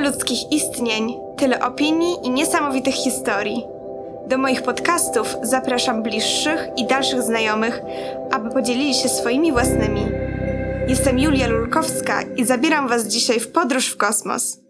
ludzkich istnień, tyle opinii i niesamowitych historii. Do moich podcastów zapraszam bliższych i dalszych znajomych, aby podzielili się swoimi własnymi. Jestem Julia Lulkowska i zabieram Was dzisiaj w podróż w kosmos.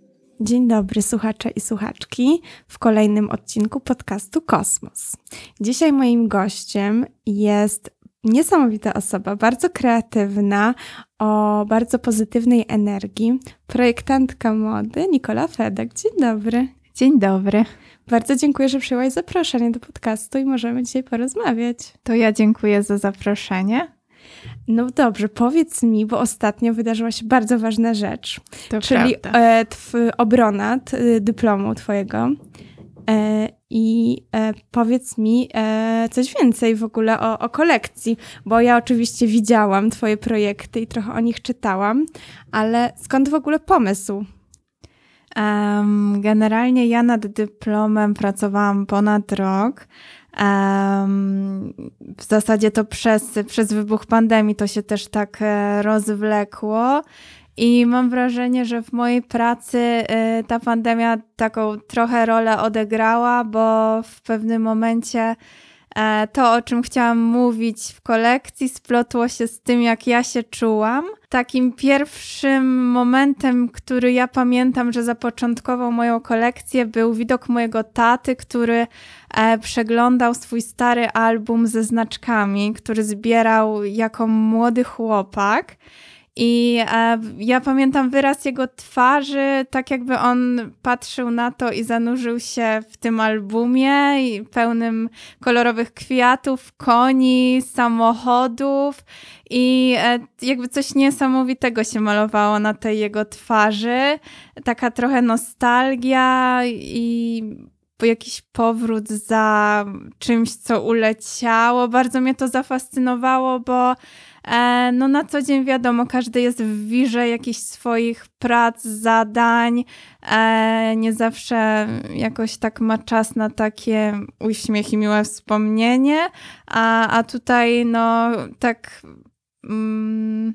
Dzień dobry, słuchacze i słuchaczki, w kolejnym odcinku podcastu Kosmos. Dzisiaj moim gościem jest niesamowita osoba, bardzo kreatywna, o bardzo pozytywnej energii, projektantka mody Nikola Fedek. Dzień dobry. Dzień dobry. Bardzo dziękuję, że przyjęłaś zaproszenie do podcastu i możemy dzisiaj porozmawiać. To ja dziękuję za zaproszenie. No dobrze, powiedz mi, bo ostatnio wydarzyła się bardzo ważna rzecz, To czyli e, obrona dyplomu twojego. E, I e, powiedz mi e, coś więcej w ogóle o, o kolekcji, bo ja oczywiście widziałam Twoje projekty i trochę o nich czytałam, ale skąd w ogóle pomysł? Em, generalnie ja nad dyplomem pracowałam ponad rok. Em, w zasadzie to przez, przez wybuch pandemii to się też tak rozwlekło. I mam wrażenie, że w mojej pracy e, ta pandemia taką trochę rolę odegrała, bo w pewnym momencie e, to, o czym chciałam mówić w kolekcji, splotło się z tym, jak ja się czułam. Takim pierwszym momentem, który ja pamiętam, że zapoczątkował moją kolekcję, był widok mojego taty, który e, przeglądał swój stary album ze znaczkami, który zbierał jako młody chłopak. I e, ja pamiętam wyraz jego twarzy, tak jakby on patrzył na to i zanurzył się w tym albumie pełnym kolorowych kwiatów, koni, samochodów. I e, jakby coś niesamowitego się malowało na tej jego twarzy. Taka trochę nostalgia i jakiś powrót za czymś, co uleciało. Bardzo mnie to zafascynowało, bo no na co dzień wiadomo, każdy jest w wirze jakichś swoich prac, zadań, e, nie zawsze jakoś tak ma czas na takie uśmiech i miłe wspomnienie, a, a tutaj no tak mm,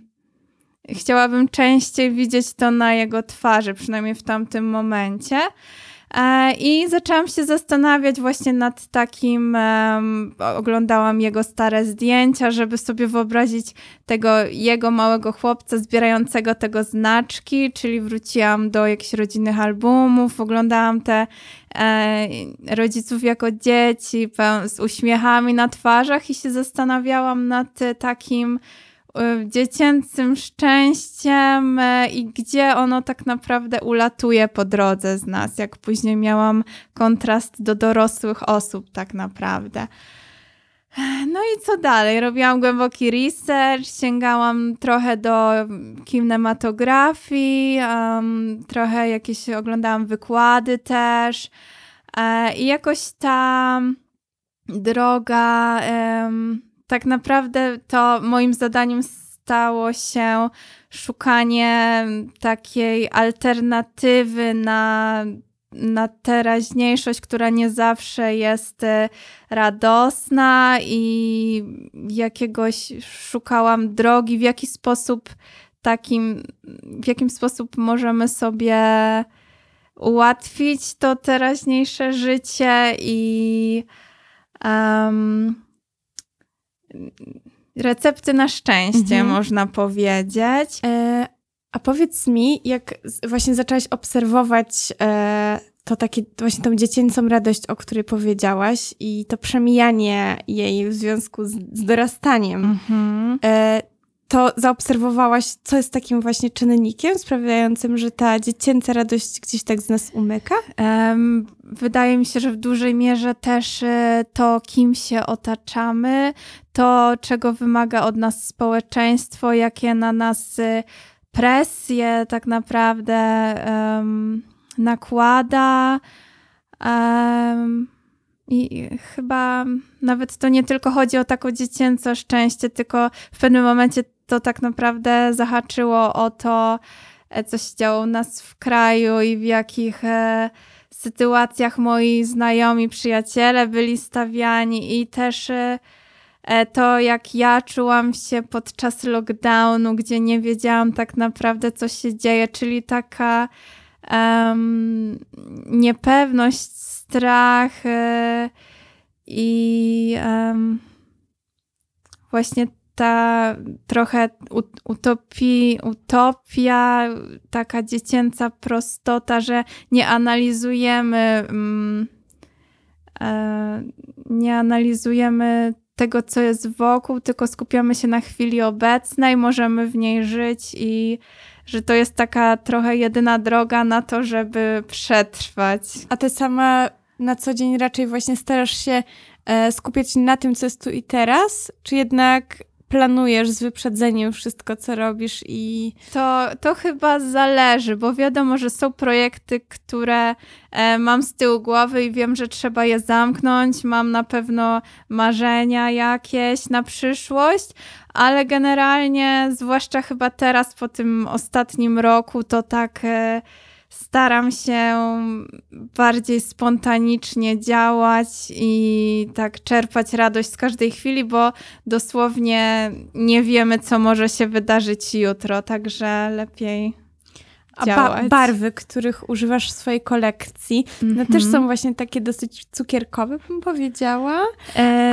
chciałabym częściej widzieć to na jego twarzy, przynajmniej w tamtym momencie. E, I zaczęłam się zastanawiać właśnie nad takim, um, oglądałam jego stare zdjęcia, żeby sobie wyobrazić tego jego małego chłopca zbierającego tego znaczki, czyli wróciłam do jakichś rodzinnych albumów, oglądałam te e, rodziców jako dzieci z uśmiechami na twarzach i się zastanawiałam nad takim dziecięcym szczęściem i gdzie ono tak naprawdę ulatuje po drodze z nas, jak później miałam kontrast do dorosłych osób tak naprawdę. No i co dalej? Robiłam głęboki research, sięgałam trochę do kinematografii, um, trochę jakieś oglądałam wykłady też e, i jakoś ta droga um, tak naprawdę to moim zadaniem stało się szukanie takiej alternatywy na, na teraźniejszość, która nie zawsze jest e, radosna i jakiegoś szukałam drogi, w jaki sposób takim, w jakim sposób możemy sobie ułatwić to teraźniejsze życie i um, recepty na szczęście, mhm. można powiedzieć. E, a powiedz mi, jak właśnie zaczęłaś obserwować e, to takie, właśnie tą dziecięcą radość, o której powiedziałaś i to przemijanie jej w związku z, z dorastaniem. Mhm. E, to zaobserwowałaś, co jest takim właśnie czynnikiem sprawiającym, że ta dziecięca radość gdzieś tak z nas umyka? Um, wydaje mi się, że w dużej mierze też e, to, kim się otaczamy, to, czego wymaga od nas społeczeństwo, jakie na nas e, presje tak naprawdę um, nakłada. Um, i chyba nawet to nie tylko chodzi o taką dziecięce szczęście, tylko w pewnym momencie to tak naprawdę zahaczyło o to, e, co się działo u nas w kraju i w jakich e, sytuacjach moi znajomi, przyjaciele byli stawiani i też e, to, jak ja czułam się podczas lockdownu, gdzie nie wiedziałam tak naprawdę, co się dzieje, czyli taka um, niepewność, strach y, i właśnie ta trochę utopi, utopia, taka dziecięca prostota, że nie analizujemy, um, e, nie analizujemy tego, co jest wokół, tylko skupiamy się na chwili obecnej, możemy w niej żyć i że to jest taka trochę jedyna droga na to, żeby przetrwać. A ty sama na co dzień raczej właśnie starasz się e, skupiać na tym, co jest tu i teraz, czy jednak planujesz z wyprzedzeniem wszystko, co robisz i... To, to chyba zależy, bo wiadomo, że są projekty, które e, mam z tyłu głowy i wiem, że trzeba je zamknąć. Mam na pewno marzenia jakieś na przyszłość, ale generalnie, zwłaszcza chyba teraz po tym ostatnim roku, to tak... E, staram się bardziej spontanicznie działać i tak czerpać radość z każdej chwili, bo dosłownie nie wiemy, co może się wydarzyć jutro, także lepiej. A ba barwy, których używasz w swojej kolekcji, mm -hmm. no też mhm. są właśnie takie dosyć cukierkowe, bym powiedziała,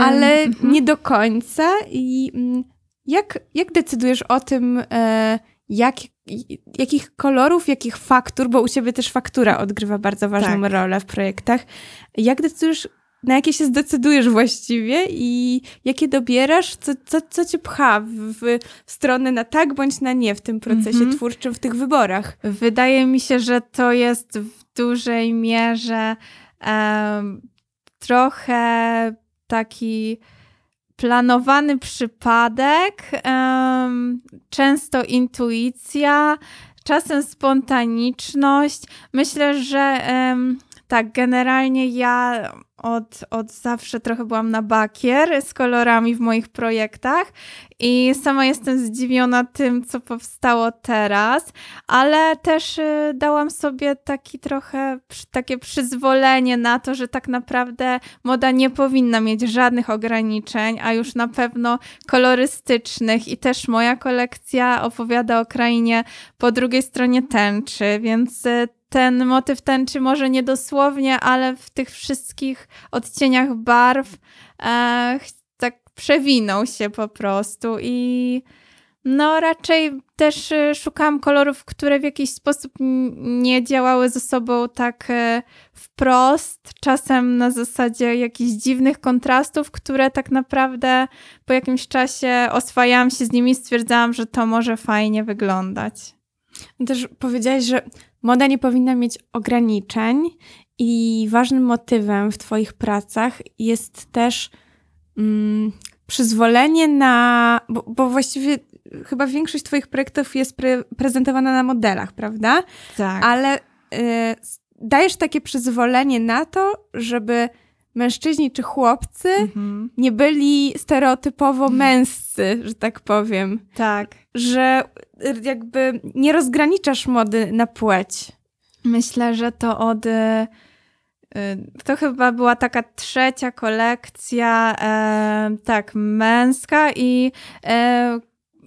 ale mm -hmm. nie do końca. I mm, jak, jak decydujesz o tym, e, jak, jakich kolorów, jakich faktur, bo u ciebie też faktura odgrywa bardzo ważną tak. rolę w projektach. Jak decydujesz, na jakie się zdecydujesz właściwie i jakie dobierasz, co, co, co cię pcha w, w stronę na tak bądź na nie w tym procesie -hmm. twórczym, w tych wyborach? Wydaje mi się, że to jest w dużej mierze um, trochę taki planowany przypadek, często intuicja, czasem spontaniczność. Myślę, że tak, generalnie ja od, od zawsze trochę byłam na bakier z kolorami w moich projektach i sama jestem zdziwiona tym, co powstało teraz, ale też y, dałam sobie taki trochę takie przyzwolenie na to, że tak naprawdę moda nie powinna mieć żadnych ograniczeń, a już na pewno kolorystycznych. I też moja kolekcja opowiada o krainie po drugiej stronie tęczy, więc y, ten motyw tęczy może nie dosłownie, ale w tych wszystkich odcieniach barw e, tak przewinął się po prostu i no raczej też e, szukałam kolorów, które w jakiś sposób nie działały ze sobą tak e, wprost, czasem na zasadzie jakichś dziwnych kontrastów, które tak naprawdę po jakimś czasie oswajałam się z nimi i stwierdzałam, że to może fajnie wyglądać. Też powiedziałaś, że moda nie powinna mieć ograniczeń i ważnym motywem w Twoich pracach jest też mm, przyzwolenie na. Bo, bo, właściwie chyba większość Twoich projektów jest pre, prezentowana na modelach, prawda? Tak. Ale y, dajesz takie przyzwolenie na to, żeby mężczyźni czy chłopcy mhm. nie byli stereotypowo męscy, że tak powiem. Tak. Że jakby nie rozgraniczasz mody na płeć. Myślę, że to od. Y, to chyba była taka trzecia kolekcja, e, tak, męska, i e,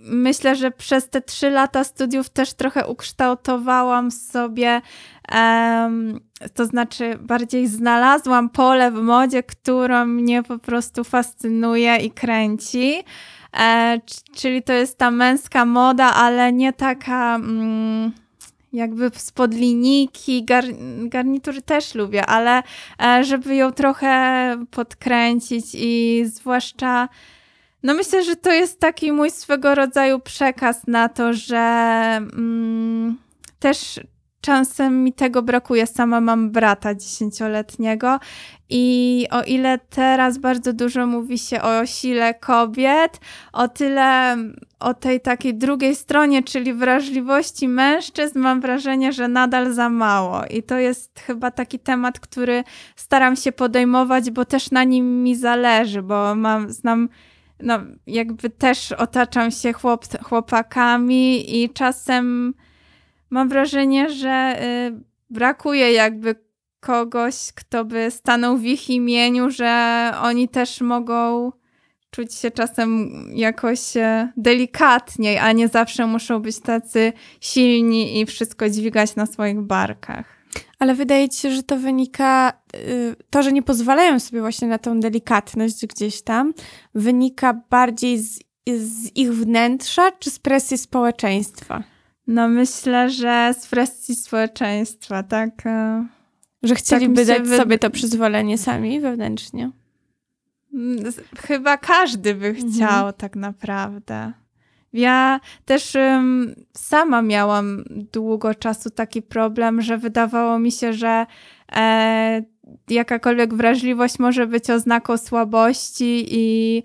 myślę, że przez te trzy lata studiów też trochę ukształtowałam sobie, um, to znaczy bardziej znalazłam pole w modzie, którą mnie po prostu fascynuje i kręci. E, czyli to jest ta męska moda, ale nie taka. Mm, jakby spod linijki, gar, garnitury też lubię, ale e, żeby ją trochę podkręcić i zwłaszcza no myślę, że to jest taki mój swego rodzaju przekaz na to, że mm, też czasem mi tego brakuje. Sama mam brata dziesięcioletniego i o ile teraz bardzo dużo mówi się o sile kobiet, o tyle o tej takiej drugiej stronie, czyli wrażliwości mężczyzn, mam wrażenie, że nadal za mało. I to jest chyba taki temat, który staram się podejmować, bo też na nim mi zależy, bo mam, znam no, jakby też otaczam się chłop, chłopakami i czasem mam wrażenie, że y, brakuje jakby kogoś, kto by stanął w ich imieniu, że oni też mogą czuć się czasem jakoś e, delikatniej, a nie zawsze muszą być tacy silni i wszystko dźwigać na swoich barkach. Ale wydaje ci się, że to wynika, y, to, że nie pozwalają sobie właśnie na tą delikatność gdzieś tam, wynika bardziej z, z ich wnętrza czy z presji społeczeństwa? No myślę, że z presji społeczeństwa, tak. e, Że chcieliby mi się dać wy- sobie to przyzwolenie sami wewnętrznie. Mm, Chyba każdy by Mhm. chciał tak naprawdę. Ja też ym, sama miałam długo czasu taki problem, że wydawało mi się, że e, jakakolwiek wrażliwość może być oznaką słabości i,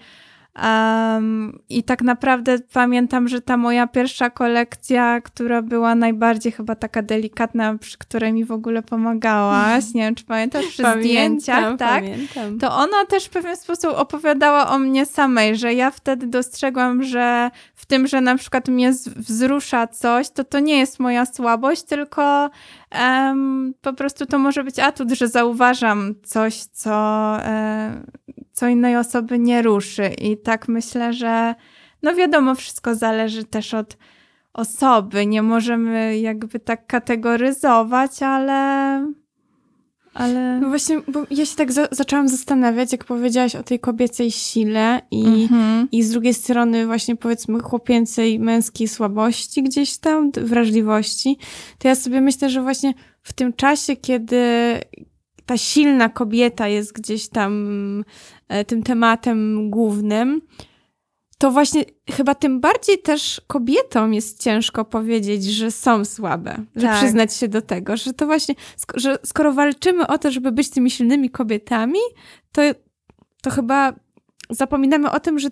em, i tak naprawdę pamiętam, że ta moja pierwsza kolekcja, która była najbardziej chyba taka delikatna, przy której mi w ogóle pomagałaś, nie wiem czy pamiętasz, przy zdjęciach, tak? Pamiętam. To ona też w pewien sposób opowiadała o mnie samej, że ja wtedy dostrzegłam, że w tym, że na przykład mnie wzrusza coś, to to nie jest moja słabość, tylko em, po prostu to może być atut, że zauważam coś, co, e, co innej osoby nie ruszy. I tak myślę, że no wiadomo, wszystko zależy też od osoby. Nie możemy jakby tak kategoryzować, ale. Ale. No właśnie, bo ja się tak za zaczęłam zastanawiać, jak powiedziałaś o tej kobiecej sile i, Mhm. i z drugiej strony właśnie powiedzmy chłopięcej, męskiej słabości gdzieś tam, wrażliwości, to ja sobie myślę, że właśnie w tym czasie, kiedy ta silna kobieta jest gdzieś tam e, tym tematem głównym, to właśnie chyba tym bardziej też kobietom jest ciężko powiedzieć, że są słabe, że Tak. przyznać się do tego, że to właśnie, że skoro walczymy o to, żeby być tymi silnymi kobietami, to, to chyba zapominamy o tym, że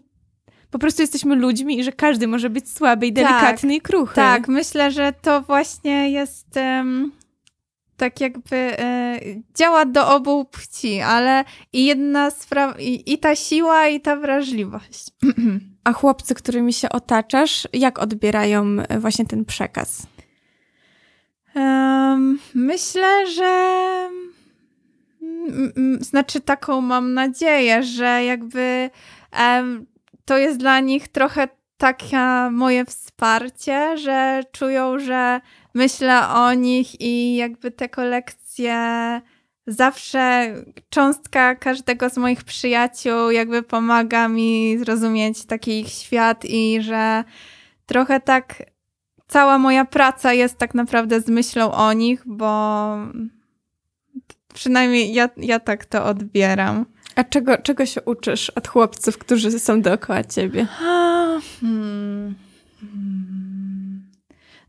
po prostu jesteśmy ludźmi i że każdy może być słaby i Tak. delikatny i kruchy. Tak, myślę, że to właśnie jest em, tak jakby e, działa do obu płci, ale i jedna sprawa, i, i ta siła, i ta wrażliwość. A chłopcy, którymi się otaczasz, jak odbierają e, właśnie ten przekaz? Em, myślę, że mm, mm, znaczy taką mam nadzieję, że jakby em, to jest dla nich trochę takie moje wsparcie, że czują, że myślę o nich i jakby te kolekcje zawsze cząstka każdego z moich przyjaciół jakby pomaga mi zrozumieć taki ich świat i że trochę tak cała moja praca jest tak naprawdę z myślą o nich, bo przynajmniej ja, ja tak to odbieram. A czego, czego się uczysz od chłopców, którzy są dookoła ciebie? Hmm. Hmm.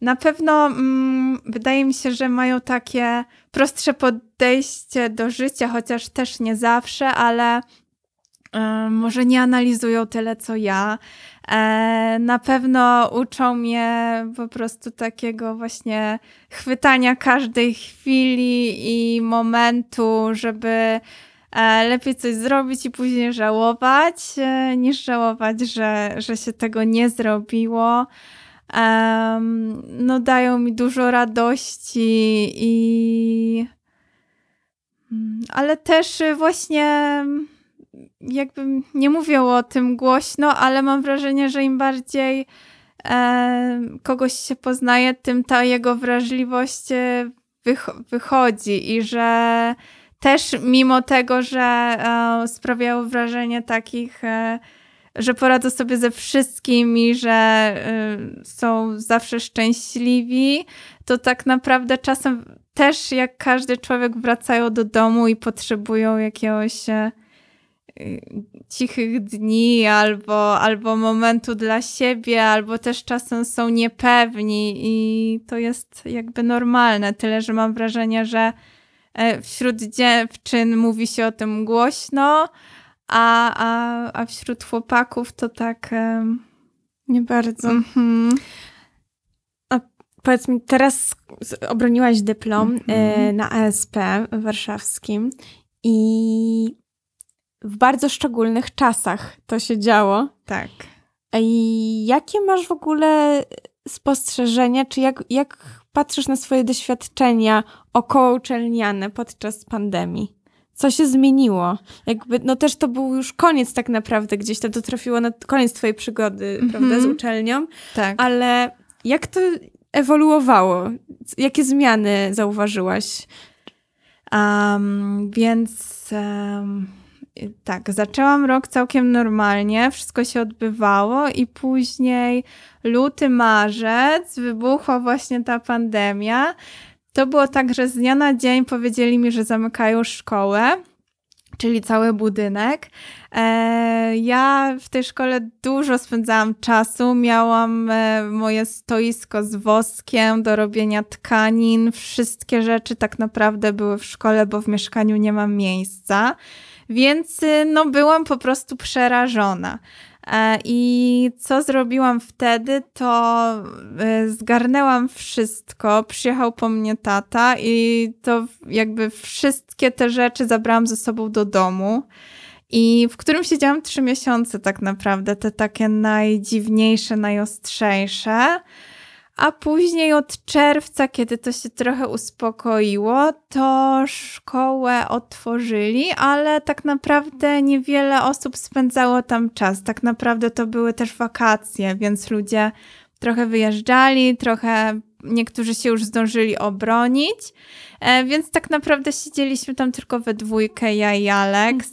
Na pewno mm, wydaje mi się, że mają takie prostsze podejście do życia, chociaż też nie zawsze, ale e, może nie analizują tyle co ja. E, na pewno uczą mnie po prostu takiego właśnie chwytania każdej chwili i momentu, żeby e, lepiej coś zrobić i później żałować, e, niż żałować, że, że się tego nie zrobiło. Em, no, dają mi dużo radości i. Mm, Ale też y, właśnie jakby nie mówią o tym głośno, ale mam wrażenie, że im bardziej kogoś się poznaje, tym ta jego wrażliwość e, wych- wychodzi i że też mimo tego, że e, sprawiało wrażenie takich, e, że poradzą sobie ze wszystkim i że e, są zawsze szczęśliwi, to tak naprawdę czasem też jak każdy człowiek wracają do domu i potrzebują jakiegoś y, cichych dni albo, albo momentu dla siebie, albo też czasem są niepewni i to jest jakby normalne. Tyle, że mam wrażenie, że e, wśród dziewczyn mówi się o tym głośno, a, a, a wśród chłopaków to tak. em, Nie bardzo. mhm. Powiedz mi, teraz obroniłaś dyplom Mhm. e, na ASP warszawskim i w bardzo szczególnych czasach to się działo. Tak. I jakie masz w ogóle spostrzeżenia, czy jak, jak patrzysz na swoje doświadczenia okołouczelniane podczas pandemii? Co się zmieniło? Jakby, no też to był już koniec tak naprawdę, gdzieś tam to trafiło na koniec twojej przygody, Mhm. prawda, z uczelnią, Tak. ale jak to ewoluowało? Jakie zmiany zauważyłaś? Um, więc um, tak, zaczęłam rok całkiem normalnie, wszystko się odbywało i później luty, marzec wybuchła właśnie ta pandemia. To było tak, że z dnia na dzień powiedzieli mi, że zamykają szkołę, czyli cały budynek. E, ja w tej szkole dużo spędzałam czasu. Miałam e, moje stoisko z woskiem do robienia tkanin. Wszystkie rzeczy tak naprawdę były w szkole, bo w mieszkaniu nie mam miejsca. Więc y, no, byłam po prostu przerażona. E, I co zrobiłam wtedy, to y, zgarnęłam wszystko. Przyjechał po mnie tata i to jakby wszystkie te rzeczy zabrałam ze sobą do domu. I w którym siedziałam trzy miesiące, tak naprawdę, te takie najdziwniejsze, najostrzejsze. A później od czerwca, kiedy to się trochę uspokoiło, to szkołę otworzyli, ale tak naprawdę niewiele osób spędzało tam czas. Tak naprawdę to były też wakacje, więc ludzie trochę wyjeżdżali, trochę niektórzy się już zdążyli obronić. E, więc tak naprawdę siedzieliśmy tam tylko we dwójkę, ja i Alex.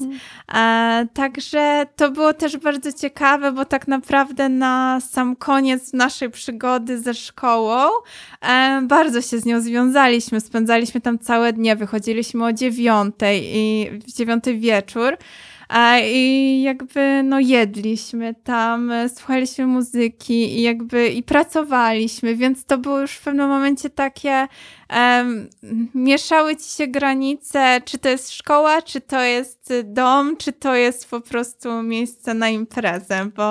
E, także to było też bardzo ciekawe, bo tak naprawdę na sam koniec naszej przygody ze szkołą e, bardzo się z nią związaliśmy. Spędzaliśmy tam całe dnie, wychodziliśmy o dziewiątej i w dziewiąty wieczór. A I jakby no jedliśmy tam, słuchaliśmy muzyki i jakby i pracowaliśmy, więc to było już w pewnym momencie takie em, mieszały ci się granice, czy to jest szkoła, czy to jest dom, czy to jest po prostu miejsce na imprezę, bo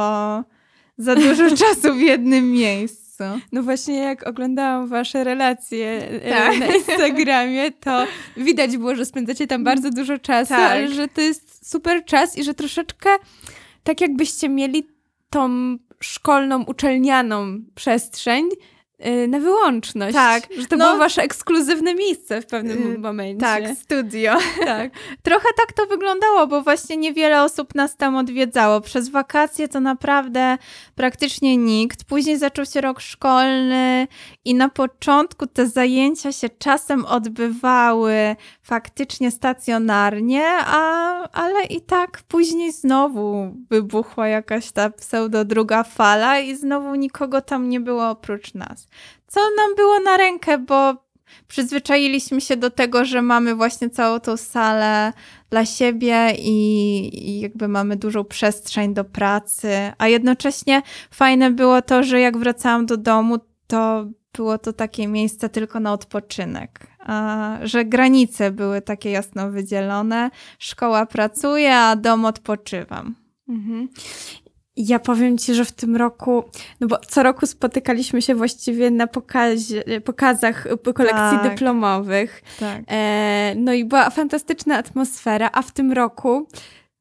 za dużo czasu w jednym miejscu. No właśnie jak oglądałam wasze relacje e, Tak. na Instagramie, to widać było, że spędzacie tam bardzo dużo czasu, Tak. ale że to jest super czas i że troszeczkę tak jakbyście mieli tą szkolną, uczelnianą przestrzeń na wyłączność. Tak. Że to No. było wasze ekskluzywne miejsce w pewnym Y, momencie. Tak, studio. tak. Trochę tak to wyglądało, bo właśnie niewiele osób nas tam odwiedzało. Przez wakacje to naprawdę praktycznie nikt. Później zaczął się rok szkolny i na początku te zajęcia się czasem odbywały faktycznie stacjonarnie, a, ale i tak później znowu wybuchła jakaś ta pseudo druga fala i znowu nikogo tam nie było oprócz nas. Co nam było na rękę, bo przyzwyczailiśmy się do tego, że mamy właśnie całą tą salę dla siebie i, i jakby mamy dużą przestrzeń do pracy, a jednocześnie fajne było to, że jak wracałam do domu, to było to takie miejsce tylko na odpoczynek. A, że granice były takie jasno wydzielone. Szkoła pracuje, a dom odpoczywam. Mhm. Ja powiem ci, że w tym roku, no bo co roku spotykaliśmy się właściwie na pokazie, pokazach kolekcji Tak. dyplomowych. Tak. E, no i była fantastyczna atmosfera, a w tym roku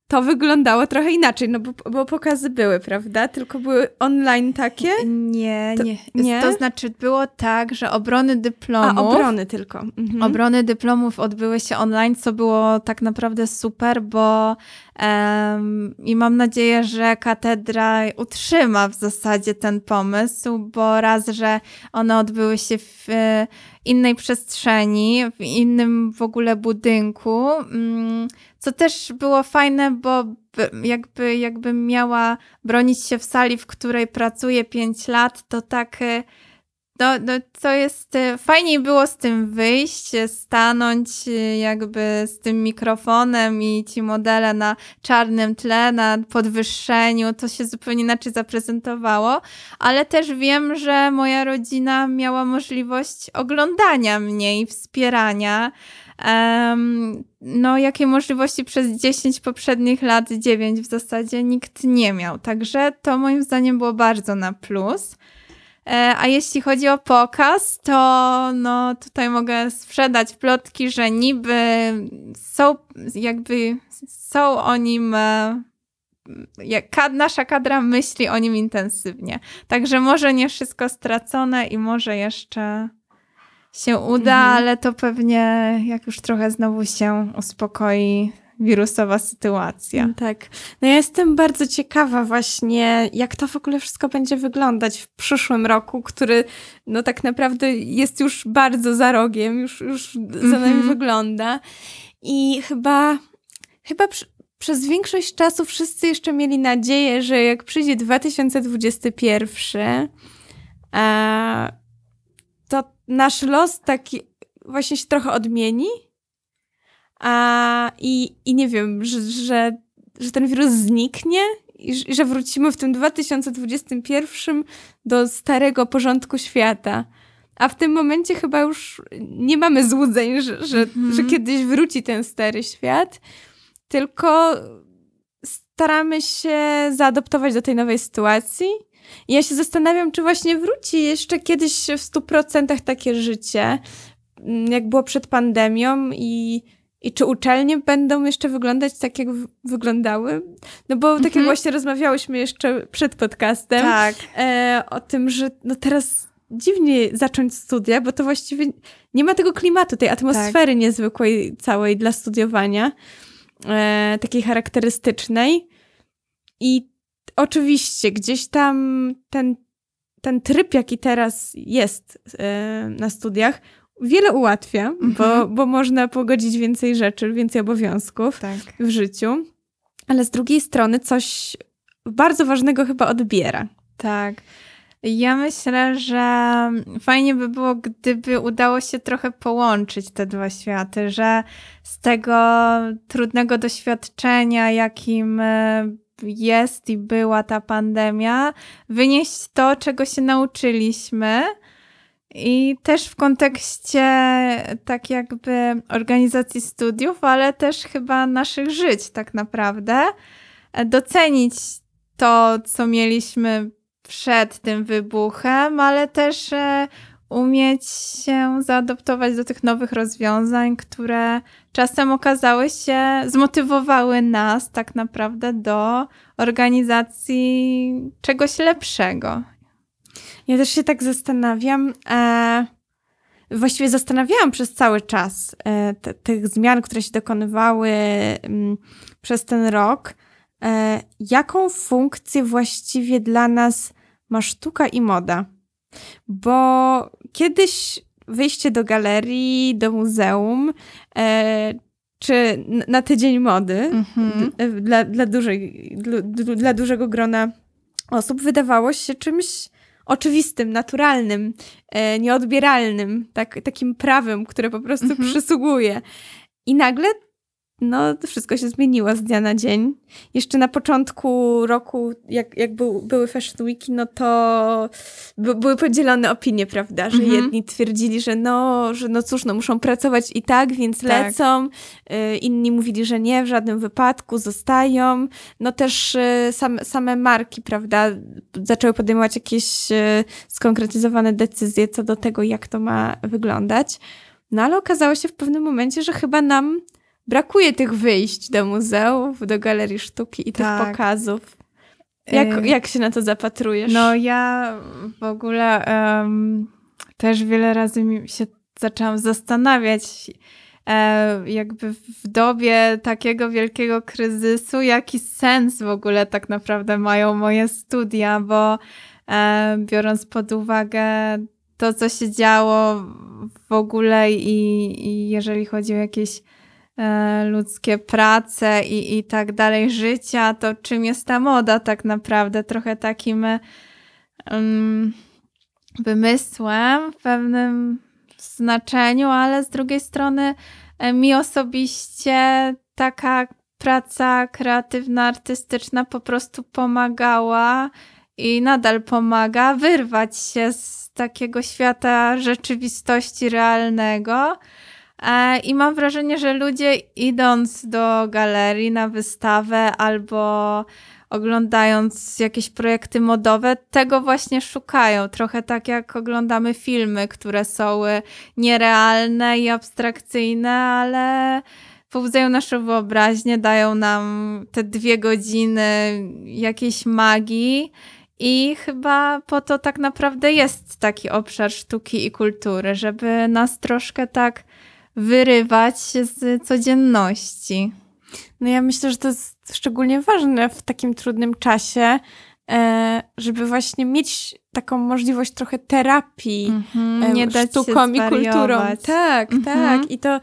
to wyglądało trochę inaczej, no bo, bo pokazy były, prawda? Tylko były online takie. Nie, To- nie, nie? To znaczy było tak, że obrony A, dyplomów... obrony tylko. Mhm. Obrony dyplomów odbyły się online, co było tak naprawdę super, bo em, i mam nadzieję, że katedra utrzyma w zasadzie ten pomysł, bo raz, że one odbyły się w innej przestrzeni, w innym w ogóle budynku, mm, co też było fajne, bo jakby, jakbym miała bronić się w sali, w której pracuję 5 lat, to tak e, no, no to jest, e, fajniej było z tym wyjść, e, stanąć e, jakby z tym mikrofonem i ci modele na czarnym tle, na podwyższeniu, to się zupełnie inaczej zaprezentowało, ale też wiem, że moja rodzina miała możliwość oglądania mnie i wspierania. Em, no, jakie możliwości przez 10 poprzednich lat, 9 w zasadzie nikt nie miał. Także to moim zdaniem było bardzo na plus. E, A jeśli chodzi o pokaz, to no, tutaj mogę sprzedać plotki, że niby są jakby są o nim. e, Jak nasza kadra myśli o nim intensywnie. Także może nie wszystko stracone i może jeszcze się uda, Mhm. ale to pewnie jak już trochę znowu się uspokoi wirusowa sytuacja. Tak. No ja jestem bardzo ciekawa właśnie, jak to w ogóle wszystko będzie wyglądać w przyszłym roku, który no tak naprawdę jest już bardzo za rogiem, już, już za nami Mhm. wygląda. I chyba, chyba przy, przez większość czasu wszyscy jeszcze mieli nadzieję, że jak przyjdzie 2021, e, to nasz los taki właśnie się trochę odmieni. A, i, I nie wiem, że, że, że ten wirus zniknie i, że- i że wrócimy w tym 2021 do starego porządku świata. A w tym momencie chyba już nie mamy złudzeń, że, że, Mhm. że kiedyś wróci ten stary świat, tylko staramy się zaadoptować do tej nowej sytuacji. I ja się zastanawiam, czy właśnie wróci jeszcze kiedyś w 100% takie życie, mm, jak było przed pandemią i, i czy uczelnie będą jeszcze wyglądać tak, jak wyglądały? No bo tak jak Mhm. właśnie rozmawiałyśmy jeszcze przed podcastem, Tak. e, o tym, że no teraz dziwnie zacząć studia, bo to właściwie nie ma tego klimatu, tej atmosfery niezwykłej całej dla studiowania, e, takiej charakterystycznej. I oczywiście gdzieś tam ten, ten tryb, jaki teraz jest e, na studiach, wiele ułatwia, bo, Mhm. bo można pogodzić więcej rzeczy, więcej obowiązków Tak. w życiu, ale z drugiej strony coś bardzo ważnego chyba odbiera. Tak. Ja myślę, że fajnie by było, gdyby udało się trochę połączyć te dwa światy, że z tego trudnego doświadczenia, jakim e, jest i była ta pandemia, wynieść to, czego się nauczyliśmy. I też w kontekście tak jakby organizacji studiów, ale też chyba naszych żyć tak naprawdę. E, Docenić to, co mieliśmy przed tym wybuchem, ale też e, umieć się zaadoptować do tych nowych rozwiązań, które czasem okazały się, zmotywowały nas tak naprawdę do organizacji czegoś lepszego. Ja też się tak zastanawiam. E, właściwie zastanawiałam przez cały czas e, te, tych zmian, które się dokonywały mm, przez ten rok. E, jaką funkcję właściwie dla nas ma sztuka i moda? Bo kiedyś wyjście do galerii, do muzeum, e, czy na tydzień mody Mhm. d- dla, dla, dużej, dla, dla dużego grona osób wydawało się czymś oczywistym, naturalnym, e, nieodbieralnym, tak, takim prawem, które po prostu Mhm. przysługuje. I nagle no, wszystko się zmieniło z dnia na dzień. Jeszcze na początku roku, jak, jak był, były Fashion Weeki, no to by, były podzielone opinie, prawda? Że Mhm. jedni twierdzili, że no, że no cóż, no muszą pracować i tak, więc Tak. lecą. Y, Inni mówili, że nie, w żadnym wypadku, zostają. No też y, same, same marki, prawda, zaczęły podejmować jakieś y, skonkretyzowane decyzje co do tego, jak to ma wyglądać. No ale okazało się w pewnym momencie, że chyba nam brakuje tych wyjść do muzeów, do galerii sztuki i tych Tak. pokazów. Jak, Y, jak się na to zapatrujesz? No ja w ogóle em, też wiele razy się zaczęłam zastanawiać, e, jakby w dobie takiego wielkiego kryzysu, jaki sens w ogóle tak naprawdę mają moje studia, bo e, biorąc pod uwagę to, co się działo w ogóle i, i jeżeli chodzi o jakieś ludzkie prace i, i tak dalej, życia, to czym jest ta moda tak naprawdę? Trochę takim um, wymysłem w pewnym znaczeniu, ale z drugiej strony e, mi osobiście taka praca kreatywna, artystyczna po prostu pomagała i nadal pomaga wyrwać się z takiego świata rzeczywistości realnego. E, I mam wrażenie, że ludzie idąc do galerii na wystawę albo oglądając jakieś projekty modowe, tego właśnie szukają. Trochę tak jak oglądamy filmy, które są nierealne i abstrakcyjne, ale pobudzają naszą wyobraźnię, dają nam te dwie godziny jakiejś magii. I chyba po to tak naprawdę jest taki obszar sztuki i kultury, żeby nas troszkę tak wyrywać z codzienności. No ja myślę, że to jest szczególnie ważne w takim trudnym czasie, e, żeby właśnie mieć taką możliwość trochę terapii Mhm, nie dać sztuką i kulturą. Tak, Mhm. tak. I to,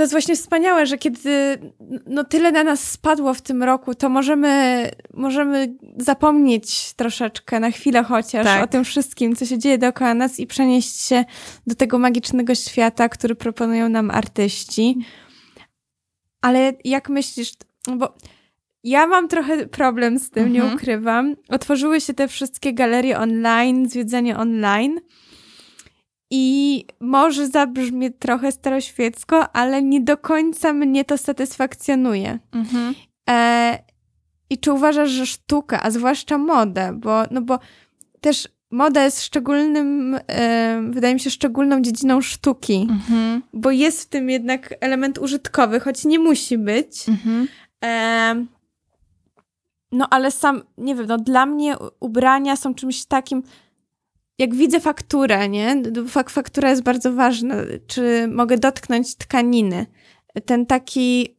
to jest właśnie wspaniałe, że kiedy no, tyle na nas spadło w tym roku, to możemy, możemy zapomnieć troszeczkę, na chwilę chociaż, Tak. o tym wszystkim, co się dzieje dookoła nas i przenieść się do tego magicznego świata, który proponują nam artyści. Ale jak myślisz, bo ja mam trochę problem z tym, nie Mhm. ukrywam. Otworzyły się te wszystkie galerie online, zwiedzanie online. I może zabrzmie trochę staroświecko, ale nie do końca mnie to satysfakcjonuje. Mhm. E, I czy uważasz, że sztuka, a zwłaszcza modę, bo, no bo też moda jest szczególnym, e, wydaje mi się, szczególną dziedziną sztuki, Mhm. bo jest w tym jednak element użytkowy, choć nie musi być. Mhm. Em, no ale sam, nie wiem, no dla mnie ubrania są czymś takim, jak widzę fakturę, nie? Faktura jest bardzo ważna. Czy mogę dotknąć tkaniny? Ten taki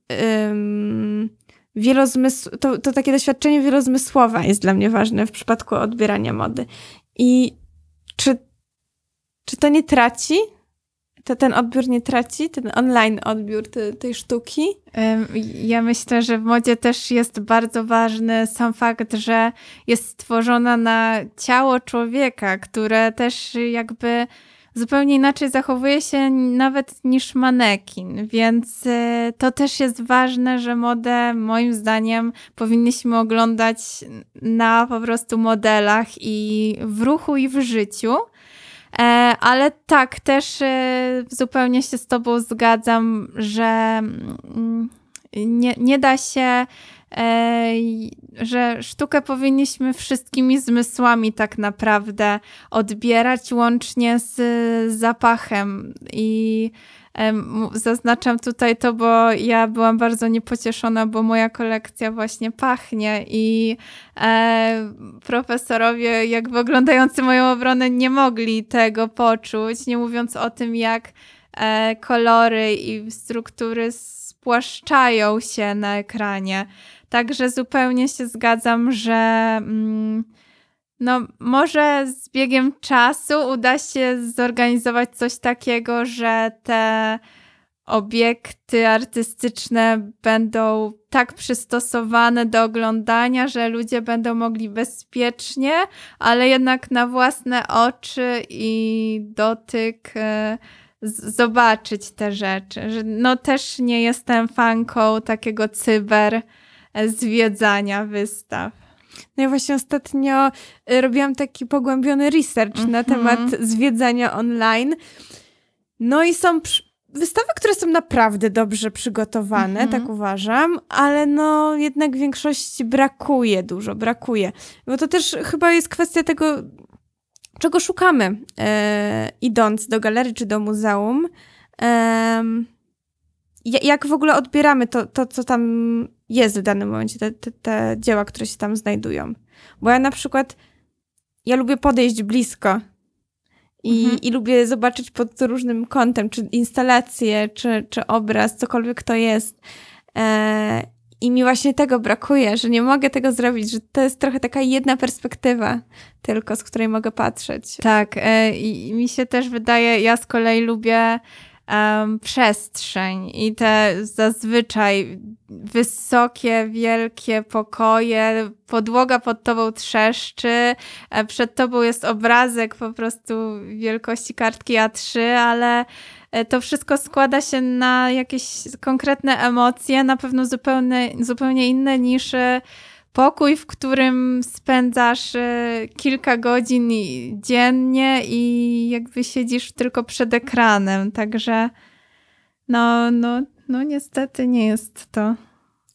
um, wielozmysł, to, to takie doświadczenie wielozmysłowe jest dla mnie ważne w przypadku odbierania mody. I czy, czy to nie traci? To ten odbiór nie traci? Ten online odbiór te, tej sztuki? Ja myślę, że w modzie też jest bardzo ważny sam fakt, że jest stworzona na ciało człowieka, które też jakby zupełnie inaczej zachowuje się nawet niż manekin, więc e, to też jest ważne, że modę moim zdaniem powinniśmy oglądać na po prostu modelach i w ruchu i w życiu. E, ale tak, też e, zupełnie się z Tobą zgadzam, że mm, nie, nie da się, e, że sztukę powinniśmy wszystkimi zmysłami tak naprawdę odbierać, łącznie z zapachem. I zaznaczam tutaj to, bo ja byłam bardzo niepocieszona, bo moja kolekcja właśnie pachnie i e, profesorowie, jakby oglądający moją obronę, nie mogli tego poczuć, nie mówiąc o tym, jak e, kolory i struktury spłaszczają się na ekranie. Także zupełnie się zgadzam, że mm, no, może z biegiem czasu uda się zorganizować coś takiego, że te obiekty artystyczne będą tak przystosowane do oglądania, że ludzie będą mogli bezpiecznie, ale jednak na własne oczy i dotyk z- zobaczyć te rzeczy. No też nie jestem fanką takiego cyber e, zwiedzania wystaw. No ja właśnie ostatnio y, robiłam taki pogłębiony research na Mhm. temat zwiedzania online. No i są wystawy, które są naprawdę dobrze przygotowane, Mhm. tak uważam, ale no jednak w większości brakuje dużo, brakuje. Bo to też chyba jest kwestia tego, czego szukamy, e, idąc do galerii czy do muzeum. Ja- jak w ogóle odbieramy to, to, co tam jest w danym momencie, te, te, te dzieła, które się tam znajdują. Bo ja na przykład, ja lubię podejść blisko i, Mhm. i lubię zobaczyć pod różnym kątem, czy instalację, czy, czy obraz, cokolwiek to jest. E, I mi właśnie tego brakuje, że nie mogę tego zrobić, że to jest trochę taka jedna perspektywa tylko, z której mogę patrzeć. Tak, e, i mi się też wydaje, ja z kolei lubię em, przestrzeń i te zazwyczaj wysokie, wielkie pokoje, podłoga pod tobą trzeszczy, e, przed tobą jest obrazek po prostu wielkości kartki A3, ale e, to wszystko składa się na jakieś konkretne emocje, na pewno zupełnie, zupełnie inne niż e, pokój, w którym spędzasz e, kilka godzin dziennie i jakby siedzisz tylko przed ekranem. Także no, no, no niestety nie jest to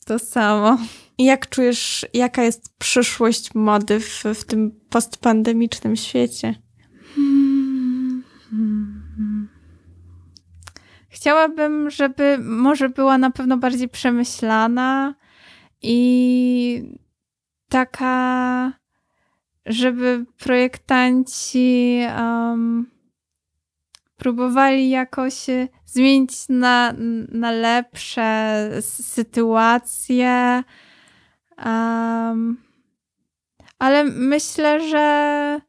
to samo. I jak czujesz, jaka jest przyszłość mody w, w tym postpandemicznym świecie? Hmm. Chciałabym, żeby może była na pewno bardziej przemyślana i taka, żeby projektanci um, próbowali jakoś e, zmienić na, na lepsze sytuacje. Um, ale myślę, że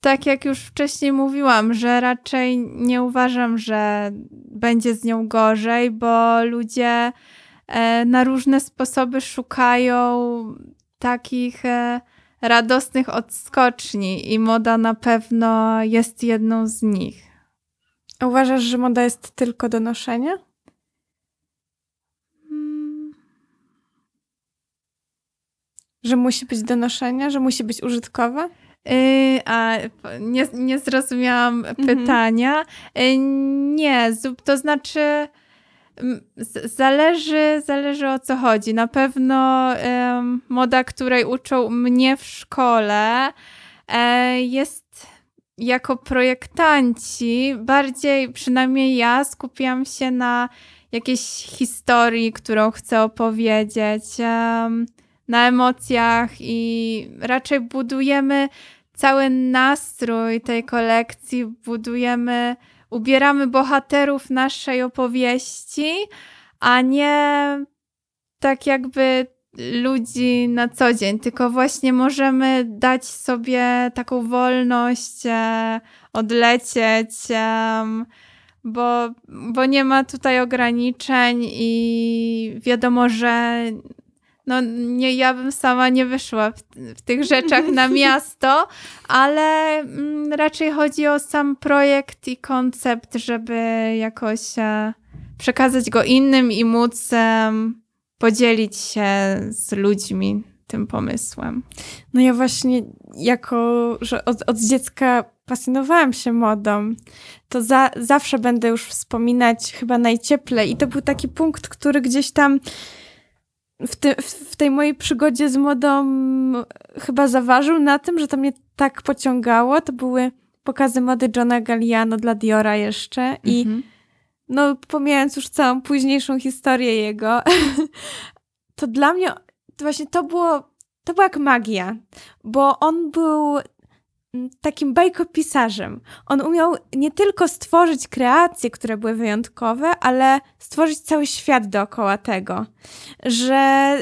tak jak już wcześniej mówiłam, że raczej nie uważam, że będzie z nią gorzej, bo ludzie na różne sposoby szukają takich e, radosnych odskoczni i moda na pewno jest jedną z nich. Uważasz, że moda jest tylko do noszenia? Hmm. Że musi być do noszenia, że musi być użytkowa? Yy, a nie, nie zrozumiałam Mhm. pytania. Yy, nie, to znaczy zależy, zależy o co chodzi. Na pewno em, moda, której uczą mnie w szkole, e, jest jako projektanci bardziej, przynajmniej ja, skupiam się na jakiejś historii, którą chcę opowiedzieć, em, na emocjach i raczej budujemy cały nastrój tej kolekcji, budujemy, ubieramy bohaterów naszej opowieści, a nie tak jakby ludzi na co dzień, tylko właśnie możemy dać sobie taką wolność, e, odlecieć, em, bo, bo nie ma tutaj ograniczeń i wiadomo, że no nie, ja bym sama nie wyszła w, w tych rzeczach na miasto, ale mm, raczej chodzi o sam projekt i koncept, żeby jakoś e, przekazać go innym i móc em, podzielić się z ludźmi tym pomysłem. No ja właśnie jako, że od, od dziecka pasjonowałam się modą, to za, zawsze będę już wspominać chyba najcieplej i to był taki punkt, który gdzieś tam w, ty, w, tej mojej przygodzie z modą chyba zaważył na tym, że to mnie tak pociągało. To były pokazy mody Johna Galliano dla Diora jeszcze i Mhm. no pomijając już całą późniejszą historię jego, to dla mnie to właśnie to było, to była jak magia, bo on był takim bajkopisarzem. On umiał nie tylko stworzyć kreacje, które były wyjątkowe, ale stworzyć cały świat dookoła tego, że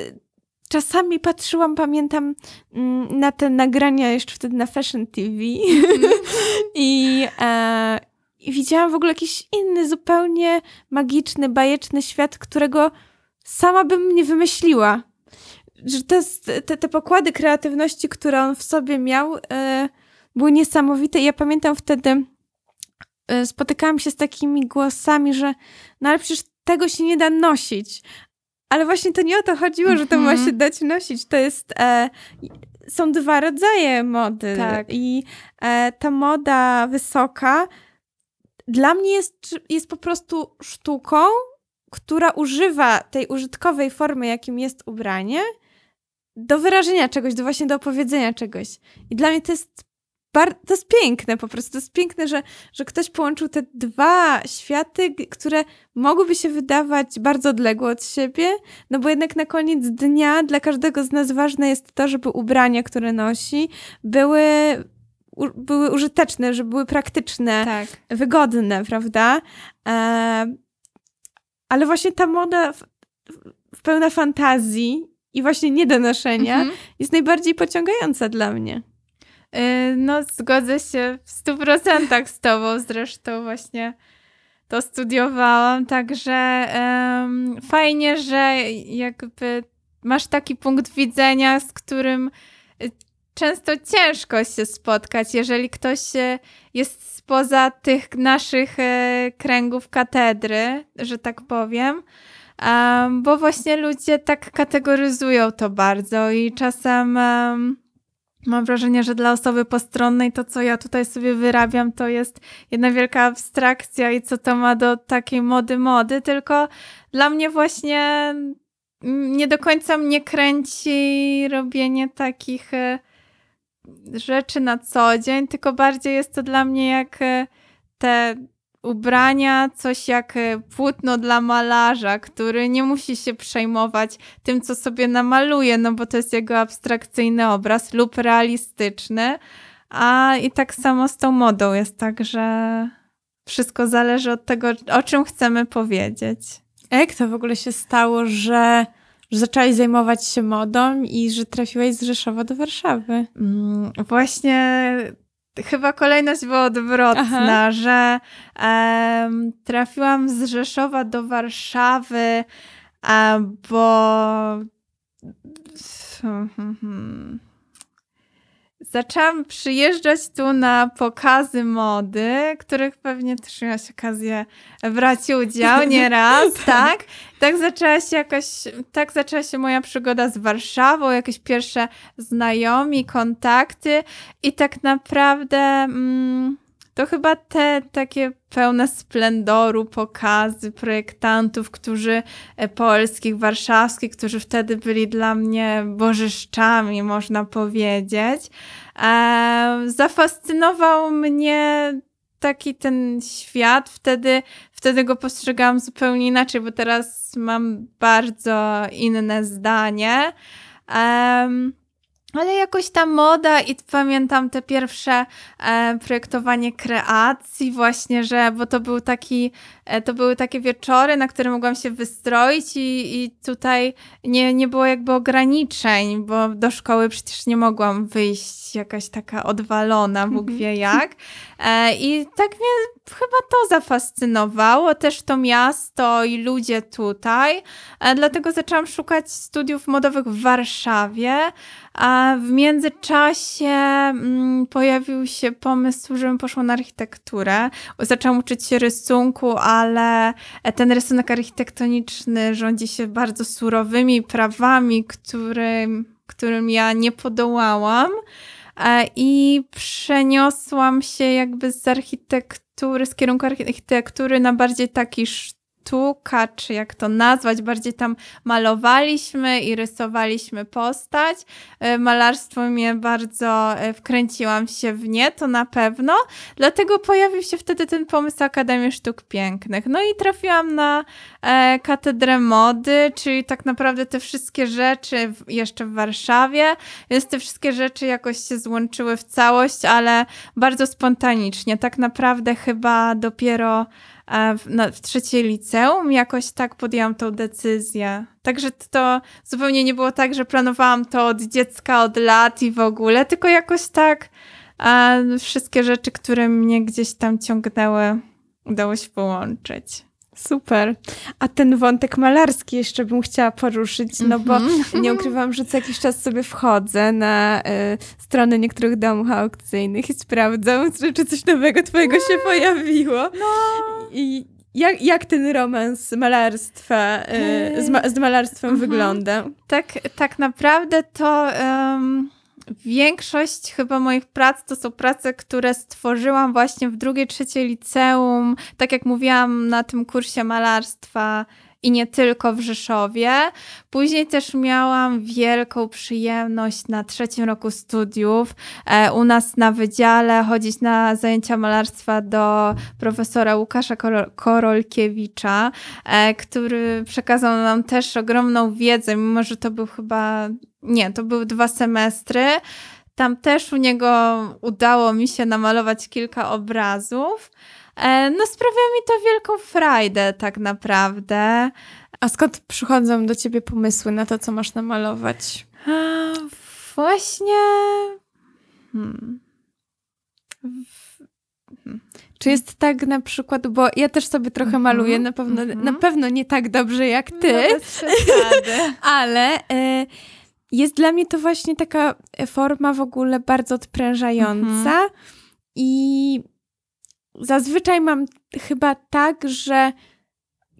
czasami patrzyłam, pamiętam na te nagrania jeszcze wtedy na Fashion TV i, e, i widziałam w ogóle jakiś inny, zupełnie magiczny, bajeczny świat, którego sama bym nie wymyśliła. Że jest, te, te pokłady kreatywności, które on w sobie miał, e, były niesamowite. I ja pamiętam wtedy, e, spotykałam się z takimi głosami, że no ale przecież tego się nie da nosić. Ale właśnie to nie o to chodziło, że to ma Mhm. się dać nosić. To jest. E, są dwa rodzaje mody. Tak. I e, ta moda wysoka dla mnie jest, jest po prostu sztuką, która używa tej użytkowej formy, jakim jest ubranie, do wyrażenia czegoś, do właśnie do opowiedzenia czegoś. I dla mnie to jest to jest piękne po prostu. To jest piękne, że, że ktoś połączył te dwa światy, które mogłyby się wydawać bardzo odległe od siebie, no bo jednak na koniec dnia dla każdego z nas ważne jest to, żeby ubrania, które nosi, były, u, były użyteczne, żeby były praktyczne Tak. wygodne, prawda? E, ale właśnie ta moda w, w pełna fantazji i właśnie nie do noszenia Mhm. jest najbardziej pociągająca dla mnie. Y, No, zgodzę się w stu procentach z tobą. Zresztą właśnie to studiowałam, także em, fajnie, że jakby masz taki punkt widzenia, z którym y, często ciężko się spotkać, jeżeli ktoś y, jest spoza tych naszych kręgów katedry, że tak powiem. Em, bo właśnie ludzie tak kategoryzują to bardzo i czasem em, Mam wrażenie, że dla osoby postronnej to, co ja tutaj sobie wyrabiam, to jest jedna wielka abstrakcja i co to ma do takiej mody mody, tylko dla mnie właśnie nie do końca mnie kręci robienie takich e, rzeczy na co dzień, tylko bardziej jest to dla mnie jak e, te ubrania coś jak e, płótno dla malarza, który nie musi się przejmować tym, co sobie namaluje, no bo to jest jego abstrakcyjny obraz lub realistyczny. A i tak samo z tą modą jest tak, że wszystko zależy od tego, o czym chcemy powiedzieć. A jak to w ogóle się stało, że, że zaczęłaś zajmować się modą i że trafiłaś z Rzeszowa do Warszawy? Mm, Właśnie chyba kolejność była odwrotna, Aha. że em, trafiłam z Rzeszowa do Warszawy, a, bo zaczęłam przyjeżdżać tu na pokazy mody, których pewnie też miałaś okazję brać udział nieraz, tak? Tak zaczęła się jakoś, tak zaczęła się moja przygoda z Warszawą, jakieś pierwsze znajomi, kontakty i tak naprawdę mm, to chyba te takie pełne splendoru pokazy projektantów, którzy e, polskich, warszawskich, którzy wtedy byli dla mnie bożyszczami, można powiedzieć. E, zafascynował mnie taki ten świat. Wtedy, wtedy go postrzegałam zupełnie inaczej, bo teraz mam bardzo inne zdanie. Ale jakoś ta moda i pamiętam te pierwsze e, projektowanie kreacji właśnie, że, bo to był taki, to były takie wieczory, na które mogłam się wystroić i, i tutaj nie, nie było jakby ograniczeń, bo do szkoły przecież nie mogłam wyjść jakaś taka odwalona, Bóg wie jak. E, I tak mnie chyba to zafascynowało, też to miasto i ludzie tutaj. E, dlatego zaczęłam szukać studiów modowych w Warszawie. A w międzyczasie mm, pojawił się pomysł, żebym poszła na architekturę. Zaczęłam uczyć się rysunku, ale ten rysunek architektoniczny rządzi się bardzo surowymi prawami, którym, którym ja nie podołałam. E, I przeniosłam się jakby z architektury, z kierunku architektury na bardziej taki sztuka, czy jak to nazwać, bardziej tam malowaliśmy i rysowaliśmy postać. E, Malarstwo mnie bardzo e, wkręciłam się w nie, to na pewno. Dlatego pojawił się wtedy ten pomysł Akademii Sztuk Pięknych. No i trafiłam na e, katedrę mody, czyli tak naprawdę te wszystkie rzeczy jeszcze w Warszawie, więc te wszystkie rzeczy jakoś się złączyły w całość, ale bardzo spontanicznie. Tak naprawdę chyba dopiero w, na, w trzeciej liceum jakoś tak podjęłam tą decyzję. Także to zupełnie nie było tak, że planowałam to od dziecka, od lat i w ogóle, tylko jakoś tak wszystkie rzeczy, które mnie gdzieś tam ciągnęły, udało się połączyć. Super. A ten wątek malarski jeszcze bym chciała poruszyć, no bo Mhm. nie ukrywam, że co jakiś czas sobie wchodzę na y, strony niektórych domów aukcyjnych i sprawdzam, czy- czy coś nowego twojego się pojawiło. No, I jak, jak ten romans malarstwa, y, z, ma, z malarstwem Mhm. wygląda? tak, tak naprawdę to em, większość chyba moich prac to są prace, które stworzyłam właśnie w drugiej, trzeciej liceum, tak jak mówiłam na tym kursie malarstwa i nie tylko w Rzeszowie. Później też miałam wielką przyjemność na trzecim roku studiów e, u nas na wydziale chodzić na zajęcia malarstwa do profesora Łukasza Koro- Korolkiewicza, e, który przekazał nam też ogromną wiedzę, mimo że to był chyba, nie, to były dwa semestry. Tam też u niego udało mi się namalować kilka obrazów. E, No sprawia mi to wielką frajdę tak naprawdę. A skąd przychodzą do ciebie pomysły na to, co masz namalować? A, Właśnie. Hmm. Czy jest tak na przykład, bo ja też sobie trochę Mhm, maluję, na pewno, mhm. na pewno nie tak dobrze jak ty, No ale e, jest dla mnie to właśnie taka forma w ogóle bardzo odprężająca Mhm. i zazwyczaj mam chyba tak, że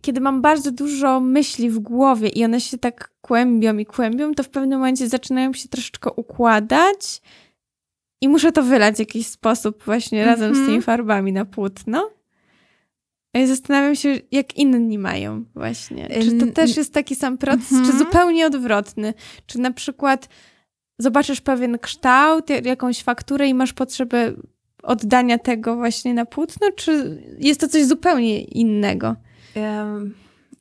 kiedy mam bardzo dużo myśli w głowie i one się tak kłębią i kłębią, to w pewnym momencie zaczynają się troszeczkę układać i muszę to wylać w jakiś sposób właśnie razem z Mhm. tymi farbami na płótno. Zastanawiam się, jak inni mają właśnie. Czy to też jest taki sam proces, mhm. czy zupełnie odwrotny? Czy na przykład zobaczysz pewien kształt, jakąś fakturę i masz potrzebę oddania tego właśnie na płótno, czy jest to coś zupełnie innego?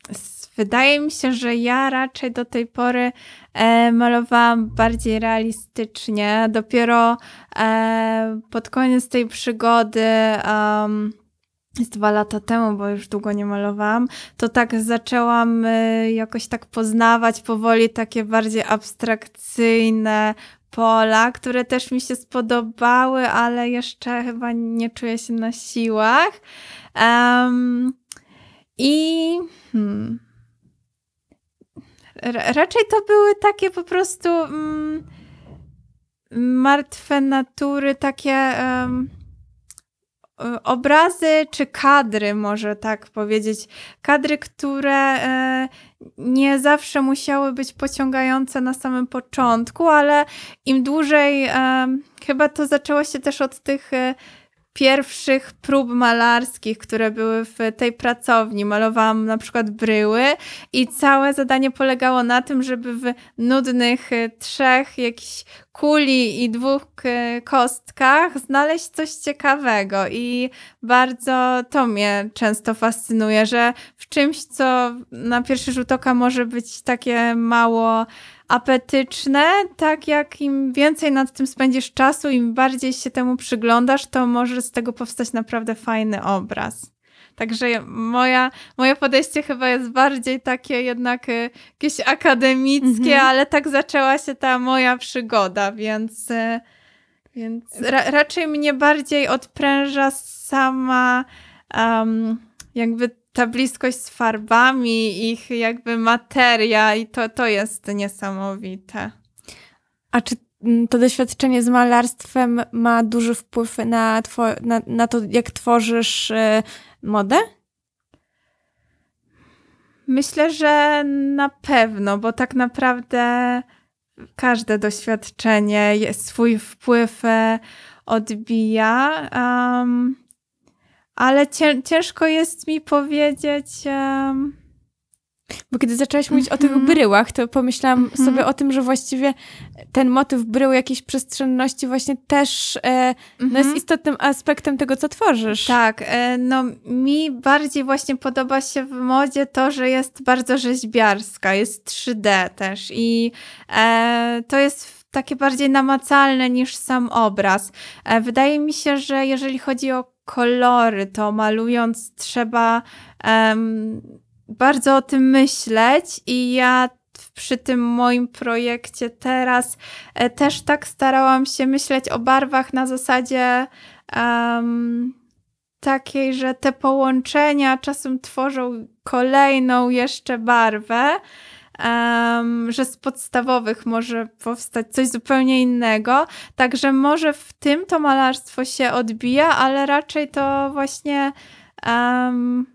S- Wydaje mi się, że ja raczej do tej pory e, malowałam bardziej realistycznie. Dopiero e, pod koniec tej przygody, um, dwa lata temu, bo już długo nie malowałam, to tak zaczęłam e, jakoś tak poznawać powoli takie bardziej abstrakcyjne pola, które też mi się spodobały, ale jeszcze chyba nie czuję się na siłach. Em, i hmm, ra- raczej to były takie po prostu mm, martwe natury, takie y, obrazy czy kadry, może tak powiedzieć. Kadry, które e, nie zawsze musiały być pociągające na samym początku, ale im dłużej, em, chyba to zaczęło się też od tych e, pierwszych prób malarskich, które były w tej pracowni. Malowałam na przykład bryły i całe zadanie polegało na tym, żeby w nudnych e, trzech jakichś kuli i dwóch e, kostkach znaleźć coś ciekawego i bardzo to mnie często fascynuje, że w czymś, co na pierwszy rzut oka może być takie mało apetyczne, tak jak im więcej nad tym spędzisz czasu, im bardziej się temu przyglądasz, to może z tego powstać naprawdę fajny obraz. Także moja, moje podejście chyba jest bardziej takie jednak e, jakieś akademickie, Mhm. ale tak zaczęła się ta moja przygoda, więc, e, więc ra, raczej mnie bardziej odpręża sama um, jakby ta bliskość z farbami, ich jakby materia i to, to jest niesamowite. A czy mm, to doświadczenie z malarstwem ma duży wpływ na, two- na, na to, jak tworzysz e, modę? Myślę, że na pewno, bo tak naprawdę każde doświadczenie je- swój wpływ e, odbija. em, ale cię, ciężko jest mi powiedzieć. em, Bo kiedy zaczęłaś mówić o tych Mhm. bryłach, to pomyślałam Mhm. sobie o tym, że właściwie ten motyw brył jakiejś przestrzenności właśnie też e, no mhm. jest istotnym aspektem tego, co tworzysz. Tak, e, no mi bardziej właśnie podoba się w modzie to, że jest bardzo rzeźbiarska, jest 3D też i e, to jest takie bardziej namacalne niż sam obraz. E, wydaje mi się, że jeżeli chodzi o kolory, to malując trzeba em, bardzo o tym myśleć i ja przy tym moim projekcie teraz e, też tak starałam się myśleć o barwach na zasadzie em, takiej, że te połączenia czasem tworzą kolejną jeszcze barwę, em, że z podstawowych może powstać coś zupełnie innego. Także może w tym to malarstwo się odbija, ale raczej to właśnie em,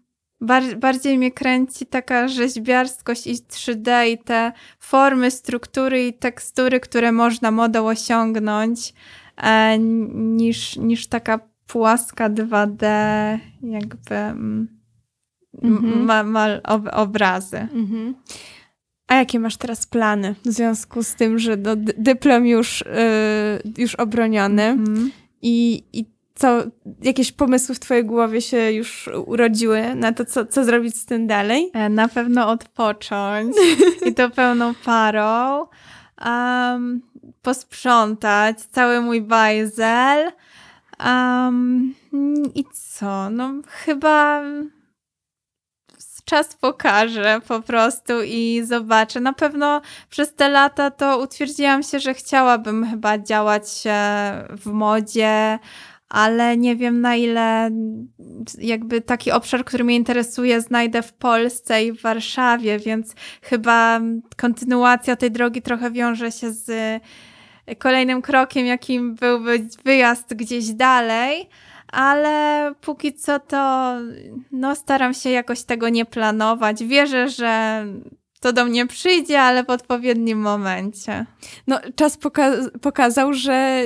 bar- bardziej mnie kręci taka rzeźbiarskość i 3D i te formy, struktury i tekstury, które można modą osiągnąć, e, niż, niż taka płaska 2D, jakby mm, Mhm. ma, ma ob, obrazy. Mhm. A jakie masz teraz plany w związku z tym, że no, dy- dyplom już, y, już obroniony Mhm. i, i co, jakieś pomysły w twojej głowie się już urodziły na to, co, co zrobić z tym dalej? E, Na pewno odpocząć i to pełną parą. Um, posprzątać cały mój bajzel. Um, I co? No, chyba czas pokaże po prostu i zobaczę. Na pewno przez te lata to utwierdziłam się, że chciałabym chyba działać w modzie, ale nie wiem na ile jakby taki obszar, który mnie interesuje, znajdę w Polsce i w Warszawie, więc chyba kontynuacja tej drogi trochę wiąże się z kolejnym krokiem, jakim byłby wyjazd gdzieś dalej. Ale póki co to no, staram się jakoś tego nie planować. Wierzę, że to do mnie przyjdzie, ale w odpowiednim momencie. No, czas poka- pokazał, że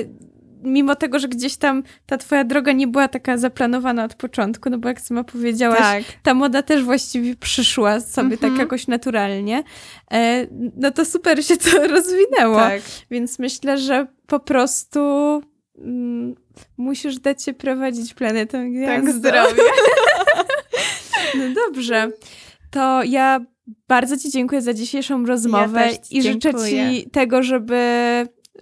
mimo tego, że gdzieś tam ta twoja droga nie była taka zaplanowana od początku, no bo jak sama powiedziałaś, Tak. ta moda też właściwie przyszła sobie Mhm. tak jakoś naturalnie, e, no to super się to rozwinęło. Tak. Więc myślę, że po prostu mm, musisz dać się prowadzić planetą gwiazd. Tak, zdrowie. No dobrze. To ja bardzo Ci dziękuję za dzisiejszą rozmowę ci i życzę dziękuję. Ci tego, żeby,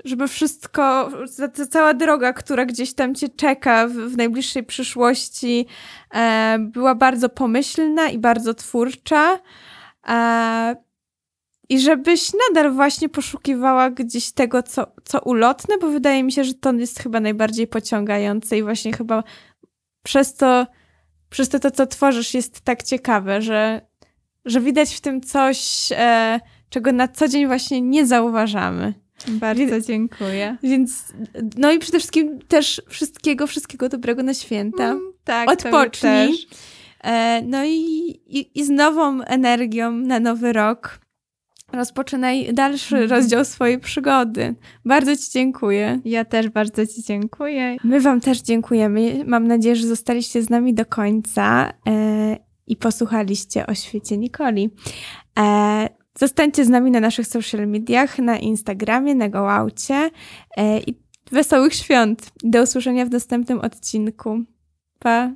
żeby wszystko, ta cała droga, która gdzieś tam Cię czeka w, w najbliższej przyszłości, e, była bardzo pomyślna i bardzo twórcza. E, I żebyś nadal właśnie poszukiwała gdzieś tego, co, co ulotne, bo wydaje mi się, że to jest chyba najbardziej pociągające i właśnie chyba przez to, przez to, to co tworzysz, jest tak ciekawe, że, że widać w tym coś, e, czego na co dzień właśnie nie zauważamy. Bardzo dziękuję. Więc, no i przede wszystkim też wszystkiego, wszystkiego dobrego na święta. Mm, tak, Odpocznij. E, no i, i, i z nową energią na nowy rok rozpoczynaj dalszy rozdział swojej przygody. Bardzo Ci dziękuję. Ja też bardzo Ci dziękuję. My Wam też dziękujemy. Mam nadzieję, że zostaliście z nami do końca e, i posłuchaliście o świecie Nikoli. E, zostańcie z nami na naszych social mediach, na Instagramie, na Gołaucie e, i wesołych świąt. Do usłyszenia w następnym odcinku. Pa!